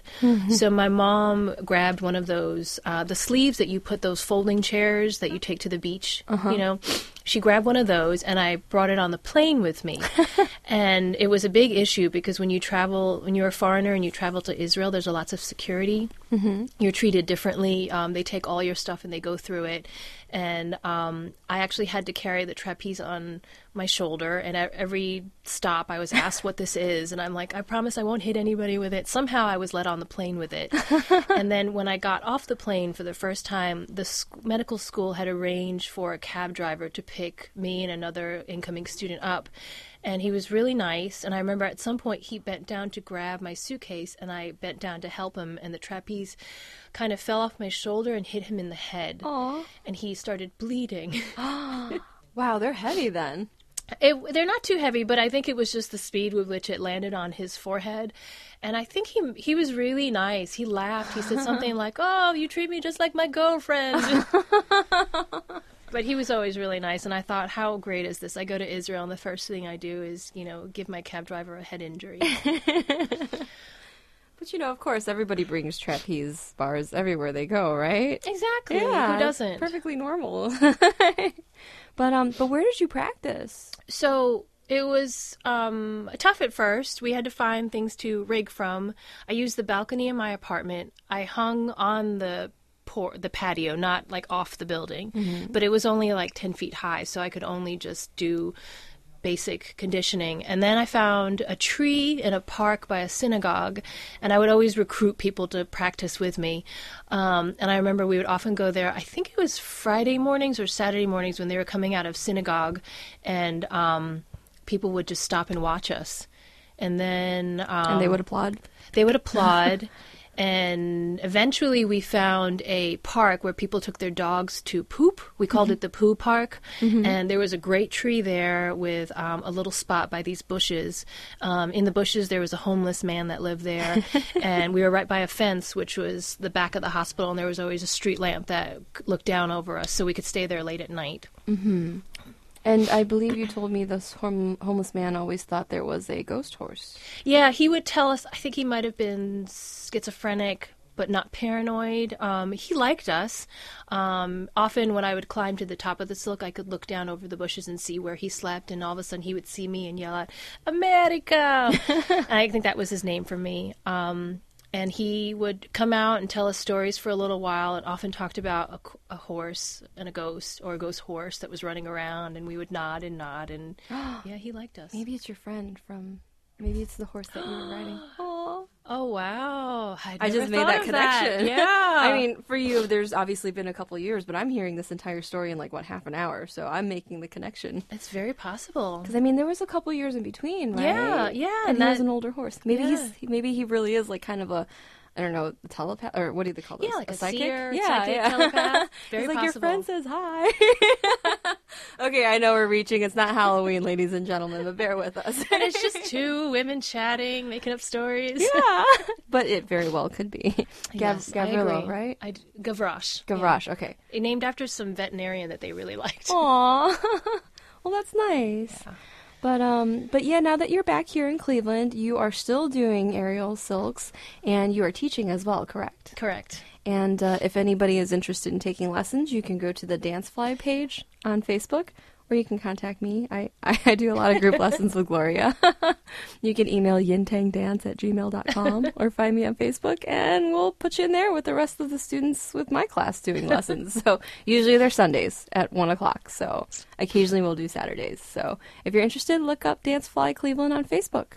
Speaker 2: So my mom grabbed one of those, uh, the sleeves that you put those folding chairs that you take to the beach, you know. She grabbed one of those and I brought it on the plane with me. and it was a big issue because when you travel, when you're a foreigner and you travel to Israel, there's a lots of security. Mm-hmm. You're treated differently. Um, they take all your stuff and they go through it. And um, I actually had to carry the trapeze on my shoulder. And at every stop, I was asked what this is. And I'm like, I promise I won't hit anybody with it. Somehow I was let on the plane with it. and then when I got off the plane for the first time, the sc- medical school had arranged for a cab driver to pick me and another incoming student up. And he was really nice. And I remember at some point he bent down to grab my suitcase, and I bent down to help him. And the trapeze kind of fell off my shoulder and hit him in the head.
Speaker 1: Aw.
Speaker 2: And he started bleeding.
Speaker 1: Wow, they're heavy then.
Speaker 2: It, they're not too heavy, but I think it was just the speed with which it landed on his forehead. And I think he he was really nice. He laughed. He said something like, "Oh, you treat me just like my girlfriend." but he was always really nice, and I thought, how great is this? I go to Israel, and the first thing I do is, you know, give my cab driver a head injury.
Speaker 1: But you know, of course, everybody brings trapeze bars everywhere they go, right?
Speaker 2: exactly.
Speaker 1: Yeah,
Speaker 2: Who doesn't?
Speaker 1: Perfectly normal. but um, but where did you practice?
Speaker 2: So it was um, tough at first. We had to find things to rig from. I used the balcony in my apartment. I hung on the por- the patio, not like off the building, but it was only like ten feet high, so I could only just do basic conditioning. And then I found a tree in a park by a synagogue, and I would always recruit people to practice with me. Um, and I remember we would often go there. I think it was Friday mornings or Saturday mornings when they were coming out of synagogue, and um, people would just stop and watch us. And then um,
Speaker 1: and they would applaud.
Speaker 2: they would applaud. and eventually we found a park where people took their dogs to poop. We called it the poo park. And there was a great tree there with um, a little spot by these bushes. Um, in the bushes, there was a homeless man that lived there. and we were right by a fence, which was the back of the hospital. And there was always a street lamp that looked down over us so we could stay there late at night.
Speaker 1: And I believe you told me this hom- homeless man always thought there was a ghost horse.
Speaker 2: Yeah, he would tell us. I think he might have been schizophrenic, but not paranoid. Um, he liked us. Um, often, when I would climb to the top of the silk, I could look down over the bushes and see where he slept, and all of a sudden he would see me and yell out, "America!" and I think that was his name for me. Um, and he would come out and tell us stories for a little while, and often talked about a horse and a ghost, or a ghost horse that was running around, and we would nod and nod, and yeah, he liked us.
Speaker 1: Maybe it's your friend from. Maybe it's the horse that you were riding. Aw.
Speaker 2: Oh wow! I'd
Speaker 1: I just made that connection.
Speaker 2: Yeah,
Speaker 1: I mean, for you, there's obviously been a couple years, but I'm hearing this entire story in like what half an hour, so I'm making the connection.
Speaker 2: it's very possible.
Speaker 1: Because I mean, there was a couple years in between, right?
Speaker 2: Yeah, yeah,
Speaker 1: And,
Speaker 2: and
Speaker 1: he was an older horse. Maybe
Speaker 2: Yeah.
Speaker 1: he's maybe he really is like kind of a. I don't know, telepath or what do they call those?
Speaker 2: Yeah, like a
Speaker 1: psychic.
Speaker 2: seer,
Speaker 1: yeah,
Speaker 2: psychic,
Speaker 1: yeah.
Speaker 2: telepath. Very
Speaker 1: He's like your friend says hi. okay, I know we're reaching. It's not Halloween, ladies and gentlemen, but bear with us.
Speaker 2: and it's just two women chatting, making up stories.
Speaker 1: yeah, but it very well could be. Gav-
Speaker 2: Yes,
Speaker 1: Gavrilo, right?
Speaker 2: I d- Gavroche.
Speaker 1: Gavroche. Okay.
Speaker 2: Yeah. Named after some veterinarian that they really liked.
Speaker 1: Aw. well, that's nice. But um, but yeah, now that you're back here in Cleveland, you are still doing aerial silks, and you are teaching as well, correct?
Speaker 2: Correct.
Speaker 1: And uh, if anybody is interested in taking lessons, you can go to the Dancefly page on Facebook, or you can contact me. I, I, do a lot of group lessons with Gloria. you can email yintangdance at gmail.com or find me on Facebook, and we'll put you in there with the rest of the students with my class doing lessons. so usually they're Sundays at 1 o'clock. So occasionally we'll do Saturdays. So if you're interested, look up Dance Fly Cleveland on Facebook.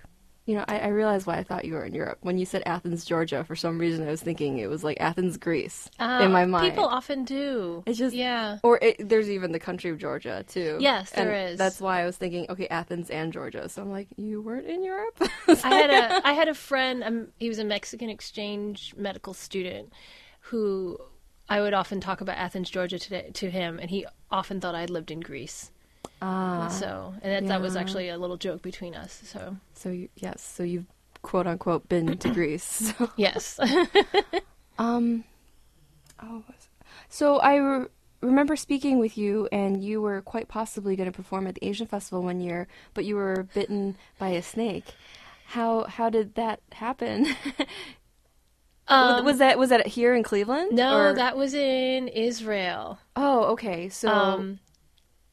Speaker 1: You know, I, I realized why I thought you were in Europe. When you said Athens, Georgia, for some reason I was thinking it was like Athens, Greece
Speaker 2: Uh,
Speaker 1: in my mind.
Speaker 2: People often do.
Speaker 1: It's just
Speaker 2: yeah.
Speaker 1: Or it, there's even the country of Georgia too.
Speaker 2: Yes, there
Speaker 1: and
Speaker 2: is.
Speaker 1: That's why I was thinking, okay, Athens and Georgia. So I'm like, you weren't in Europe.
Speaker 2: I had a I had a friend. Um, he was a Mexican exchange medical student who I would often talk about Athens, Georgia, to, to him, and he often thought I'd lived in Greece.
Speaker 1: Ah,
Speaker 2: So, and that, that was actually a little joke between us. So,
Speaker 1: so you, yes, so you've quote unquote been to Greece. So,
Speaker 2: yes.
Speaker 1: um, oh, so I re- remember speaking with you, and you were quite possibly going to perform at the Asian Festival one year, but you were bitten by a snake. How how did that happen?
Speaker 2: Um,
Speaker 1: was that was that here in Cleveland?
Speaker 2: no,
Speaker 1: or-
Speaker 2: that was in Israel.
Speaker 1: Oh, okay. So
Speaker 2: Um,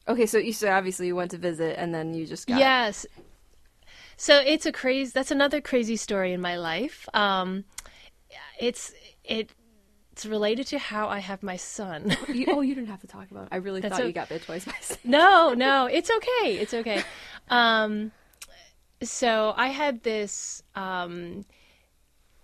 Speaker 1: okay, so you so obviously you went to visit, and then you just got
Speaker 2: Yes. So it's a crazy. That's another crazy story in my life. Um, it's it. It's related to how I have my son.
Speaker 1: You, oh, you didn't have to talk about it. I really
Speaker 2: That's
Speaker 1: thought
Speaker 2: o-
Speaker 1: you got bit twice by snake.
Speaker 2: no, no, it's okay. It's okay. Um, so I had this um,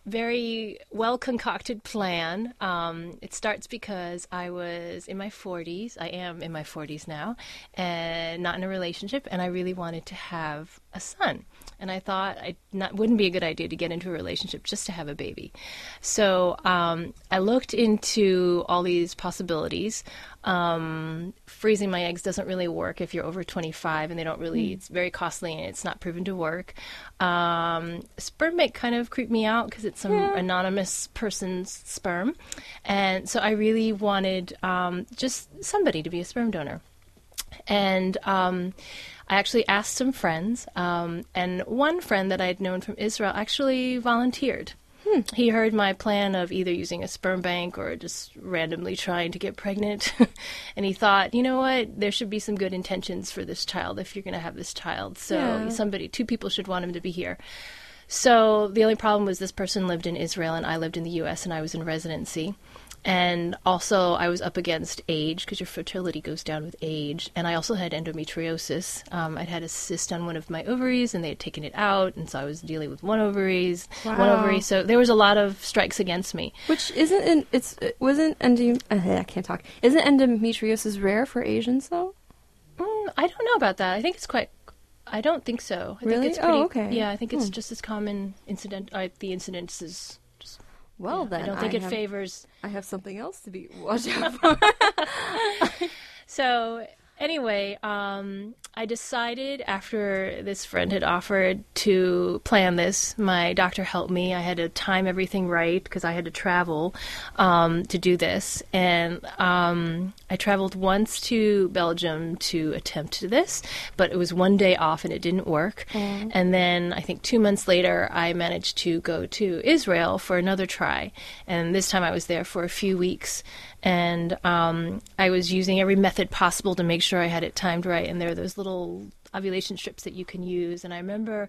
Speaker 2: very well concocted plan. Um, it starts because I was in my 40s. I am in my 40s now, and not in a relationship, and I really wanted to have a son. And I thought it not wouldn't be a good idea to get into a relationship just to have a baby. So um, I looked into all these possibilities. Um, freezing my eggs doesn't really work if you're over 25, and they don't really. It's very costly, and it's not proven to work. Um, sperm bank kind of creeped me out because it's some anonymous person's sperm, and so I really wanted um, just somebody to be a sperm donor. And um, I actually asked some friends, um, and one friend that I had known from Israel actually volunteered. He heard my plan of either using a sperm bank or just randomly trying to get pregnant. and he thought, you know what, there should be some good intentions for this child if you're going to have this child. So
Speaker 1: Yeah.
Speaker 2: somebody, two people should want him to be here. So the only problem was this person lived in Israel and I lived in the US and I was in residency. And also, I was up against age because your fertility goes down with age. And I also had endometriosis. Um, I'd had a cyst on one of my ovaries and they had taken it out. And so I was dealing with one ovaries, one ovary. So there was a lot of strikes against me.
Speaker 1: Which isn't in, it's it wasn't endom uh, I can't talk. Isn't endometriosis rare for Asians though?
Speaker 2: Mm, I don't know about that. I think it's quite. I don't think so. I
Speaker 1: Really?
Speaker 2: think it's
Speaker 1: Oh,
Speaker 2: pretty,
Speaker 1: okay.
Speaker 2: Yeah, I think it's
Speaker 1: Hmm.
Speaker 2: just as common incident. Uh, the incidence is.
Speaker 1: Well,
Speaker 2: yeah,
Speaker 1: then
Speaker 2: I don't think it
Speaker 1: have,
Speaker 2: favors
Speaker 1: I have something else to be watch out for.
Speaker 2: So anyway, um, I decided after this friend had offered to plan this, my doctor helped me. I had to time everything right because I had to travel um, to do this. And um, I traveled once to Belgium to attempt this, but it was one day off and it didn't work. And then I think two months later, I managed to go to Israel for another try. And this time I was there for a few weeks and um, I was using every method possible to make sure I had it timed right. And there are those little ovulation strips that you can use. And I remember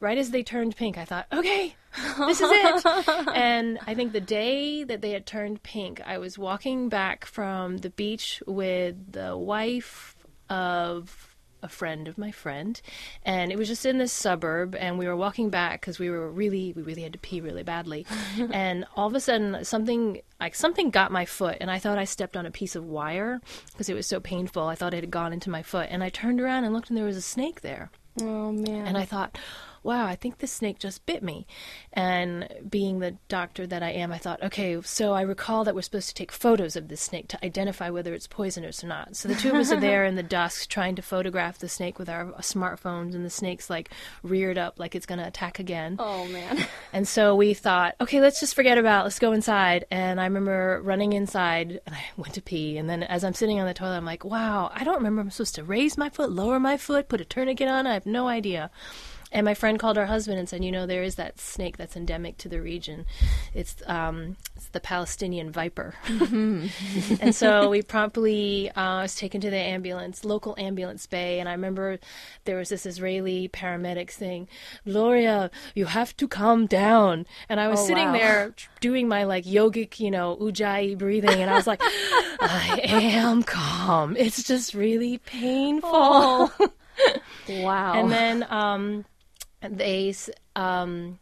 Speaker 2: right as they turned pink, I thought, okay, this is it. and I think the day that they had turned pink, I was walking back from the beach with the wife of a friend of my friend. And it was just in this suburb and we were walking back because we were really we really had to pee really badly. And all of a sudden something like something got my foot and i thought i stepped on a piece of wire because it was so painful. I thought it had gone into my foot. And i turned around and looked and there was a snake there.
Speaker 1: Oh man.
Speaker 2: and I thought, wow, I think this snake just bit me. And being the doctor that I am, I thought, okay, so I recall that we're supposed to take photos of this snake to identify whether it's poisonous or not. So the two of us are there in the dusk trying to photograph the snake with our smartphones, and the snake's like reared up like it's going to attack again.
Speaker 1: oh man.
Speaker 2: And so we thought, okay, let's just forget about it. Let's go inside. And I remember running inside and I went to pee. And then as I'm sitting on the toilet, I'm like, wow, I don't remember I'm supposed to raise my foot, lower my foot, put a tourniquet on. I have no idea. And my friend called her husband and said, you know, there is that snake that's endemic to the region. It's, um, it's the Palestinian viper. and so we promptly uh, was taken to the ambulance, local ambulance bay, and I remember there was this Israeli paramedic saying, "Gloria, you have to calm down." And I was
Speaker 1: Oh,
Speaker 2: sitting
Speaker 1: wow.
Speaker 2: there doing my like yogic, you know, ujjayi breathing, and I was like, "I am calm. It's just really painful."
Speaker 1: Wow.
Speaker 2: and then um, they um,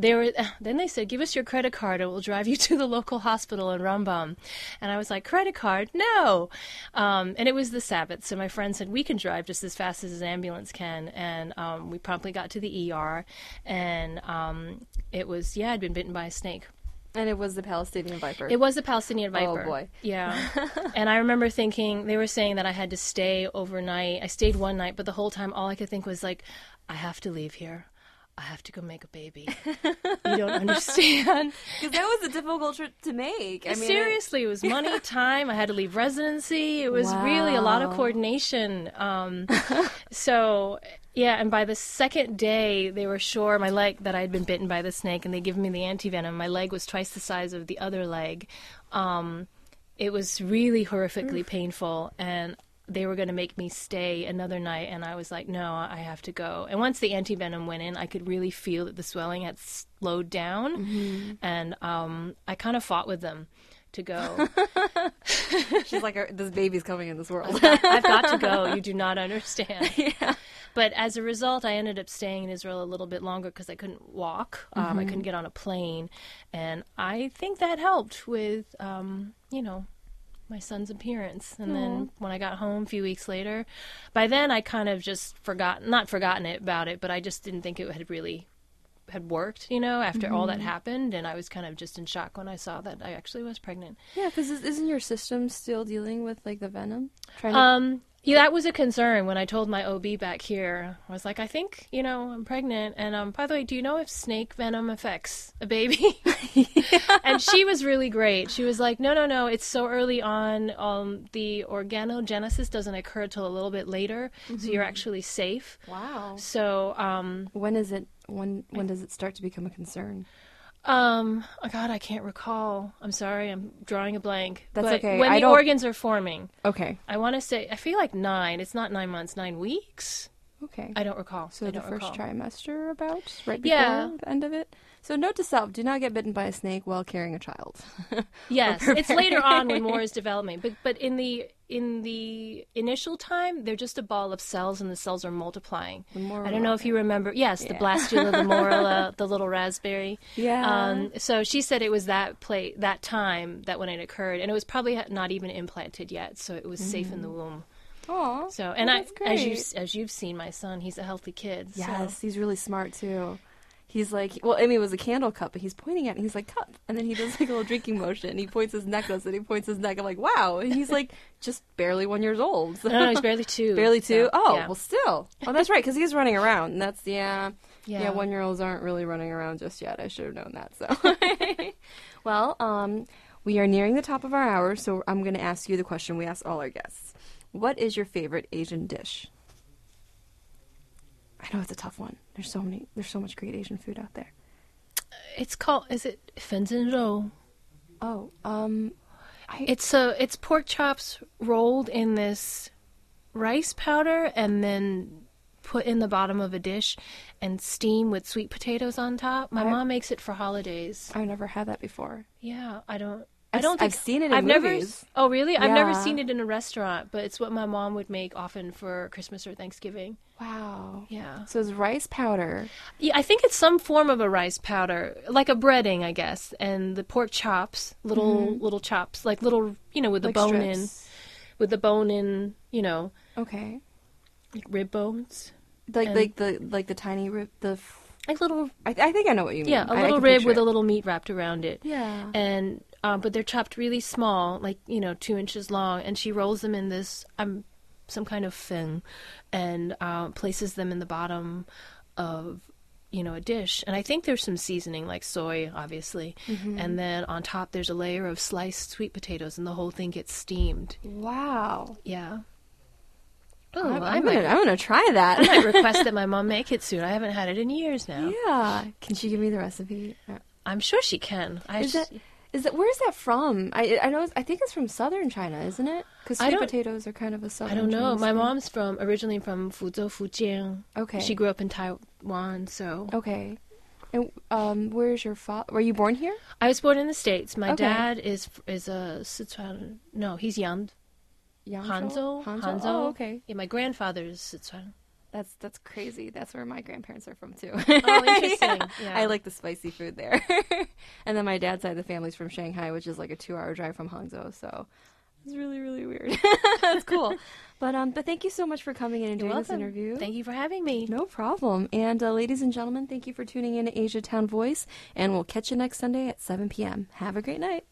Speaker 2: they were then they said give us your credit card and we'll drive you to the local hospital in Rambam and I was like credit card no um, and it was the Sabbath so my friend said we can drive just as fast as an ambulance can and um, we promptly got to the ER and um, it was yeah I'd been bitten by a snake
Speaker 1: and it was the Palestinian viper.
Speaker 2: it was the Palestinian viper.
Speaker 1: Oh, boy.
Speaker 2: Yeah. and I remember thinking they were saying that I had to stay overnight. I stayed one night, but the whole time all I could think was like, I have to leave here. I have to go make a baby. you don't understand.
Speaker 1: Because that was a difficult trip to make. I mean,
Speaker 2: Seriously, it was money, time. I had to leave residency. It was really a lot of coordination. Um, so, yeah, and by the second day, they were sure my leg that I had been bitten by the snake, and they given me the antivenom. My leg was twice the size of the other leg. Um, it was really horrifically painful, and they were going to make me stay another night, and I was like, no, I have to go. And once the antivenom went in, I could really feel that the swelling had slowed down, and um, I kind of fought with them to go.
Speaker 1: she's like, this baby's coming in this world.
Speaker 2: I've got to go. You do not understand.
Speaker 1: yeah.
Speaker 2: But as a result, I ended up staying in Israel a little bit longer because I couldn't walk. Um, I couldn't get on a plane. And I think that helped with, um, you know, my son's appearance. And then when I got home a few weeks later, by then I kind of just forgot, not forgotten it about it, but I just didn't think it had really had worked, you know, after all that happened. And I was kind of just in shock when I saw that I actually was pregnant.
Speaker 1: Yeah, because isn't your system still dealing with like the venom? Trying to
Speaker 2: Um, yeah, that was a concern when I told my OB back here. I was like, I think you know I'm pregnant, and um, by the way, do you know if snake venom affects a baby? and she was really great. She was like, No, no, no, it's so early on. Um, the organogenesis doesn't occur till a little bit later, so you're actually safe.
Speaker 1: wow.
Speaker 2: So, um,
Speaker 1: When is it? When when does it start to become a concern?
Speaker 2: Um, oh God, I can't recall. I'm sorry, I'm drawing a blank.
Speaker 1: That's
Speaker 2: But
Speaker 1: okay.
Speaker 2: When
Speaker 1: I
Speaker 2: the
Speaker 1: don't-
Speaker 2: organs are forming,
Speaker 1: Okay.
Speaker 2: I want to say, I feel like nine. It's not nine months, nine weeks.
Speaker 1: Okay.
Speaker 2: I don't recall.
Speaker 1: so
Speaker 2: I
Speaker 1: the first
Speaker 2: recall.
Speaker 1: trimester, about right before
Speaker 2: Yeah.
Speaker 1: the end of it. So note to self: do not get bitten by a snake while carrying a child.
Speaker 2: Yes, it's later on when more is developing. But but in the in the initial time, they're just a ball of cells, and the cells are multiplying. I don't know if you remember. Yes, the blastula, the morula, the little raspberry.
Speaker 1: Yeah.
Speaker 2: Um, so she said it was that play that time that when it occurred, and it was probably not even implanted yet, so it was safe in the womb.
Speaker 1: Aw.
Speaker 2: So and I
Speaker 1: that's
Speaker 2: as you as you've seen my son, he's a healthy kid. so-
Speaker 1: Yes, he's really smart too. He's like, well, I mean, it was a candle cup, but he's pointing at it. And he's like, cup, and then he does like a little drinking motion. He points his necklace, and he points his neck. I'm like, wow, and he's like just barely one years old.
Speaker 2: No, no, he's barely two.
Speaker 1: barely two.
Speaker 2: so,
Speaker 1: oh,
Speaker 2: yeah.
Speaker 1: well, still. Oh, that's right, because he's running around. And that's yeah, yeah.
Speaker 2: Yeah.
Speaker 1: one year olds aren't really running around just yet. I should have known that. So, well, um, we are nearing the top of our hour, so I'm going to ask you the question we ask all our guests. What is your favorite Asian dish? I know it's a tough one. There's so many. There's so much great Asian food out there.
Speaker 2: It's called. Is it fenzhen
Speaker 1: Oh, um,
Speaker 2: It's a. It's pork chops rolled in this rice powder and then put in the bottom of a dish and steam with sweet potatoes on top. My
Speaker 1: I-
Speaker 2: mom makes it for holidays.
Speaker 1: I've never had that before.
Speaker 2: Yeah, I don't.
Speaker 1: I've
Speaker 2: don't. Think,
Speaker 1: I've seen it in
Speaker 2: I've never. Oh, really? I've never seen it in a restaurant, but it's what my mom would make often for Christmas or Thanksgiving.
Speaker 1: Wow.
Speaker 2: Yeah.
Speaker 1: So it's rice powder.
Speaker 2: Yeah, I think it's some form of a rice powder, like a breading, I guess, and the pork chops, little little chops, like little, you know, with the
Speaker 1: Mm-hmm. like
Speaker 2: bone in, with the bone in, you know,
Speaker 1: Okay.
Speaker 2: like rib bones,
Speaker 1: Like
Speaker 2: And-
Speaker 1: like the like the tiny rib. The. F-
Speaker 2: like little,
Speaker 1: I, I think I know what you mean.
Speaker 2: yeah, a little rib with
Speaker 1: it.
Speaker 2: a little meat wrapped around it.
Speaker 1: Yeah.
Speaker 2: and um, but they're chopped really small, like you know, two inches long, and she rolls them in this um, some kind of thing, and uh, places them in the bottom of you know a dish. And I think there's some seasoning, like soy, obviously,
Speaker 1: Mm-hmm.
Speaker 2: and then on top there's a layer of sliced sweet potatoes, and the whole thing gets steamed.
Speaker 1: Wow.
Speaker 2: Yeah. Oh,
Speaker 1: I'm,
Speaker 2: I
Speaker 1: I'm gonna, I'm gonna try that.
Speaker 2: I might request that my mom make it soon. I haven't had it in years now.
Speaker 1: yeah. Can she give me the recipe?
Speaker 2: I'm sure she can. I
Speaker 1: Is
Speaker 2: sh-
Speaker 1: that is that where's that from? I I know I think it's from southern China, isn't it? Because
Speaker 2: I
Speaker 1: sweet potatoes are kind of a southern.
Speaker 2: I don't know.
Speaker 1: Chinese
Speaker 2: My
Speaker 1: thing.
Speaker 2: mom's from originally from Fuzhou, Fujian.
Speaker 1: Okay.
Speaker 2: She grew up in Taiwan, so
Speaker 1: Okay. And um, where's your father? Were you born here?
Speaker 2: I was born in the states. My
Speaker 1: Okay.
Speaker 2: dad is is a Sichuan. No, he's Yan
Speaker 1: Yangzhou?
Speaker 2: Hangzhou.
Speaker 1: Hangzhou. Oh, okay.
Speaker 2: Yeah, my grandfather is Sichuan.
Speaker 1: That's that's crazy. That's where my grandparents are from too.
Speaker 2: Oh, interesting. Yeah.
Speaker 1: I like the spicy food there. and then my dad's side of the family's from Shanghai, which is like a two-hour drive from Hangzhou. So it's really really weird. That's cool. But um, but thank you so much for coming in and
Speaker 2: You're
Speaker 1: doing this interview.
Speaker 2: Thank you for having me.
Speaker 1: No problem. And uh, ladies and gentlemen, thank you for tuning in to Asia Town Voice, and we'll catch you next Sunday at 7 p.m. Have a great night.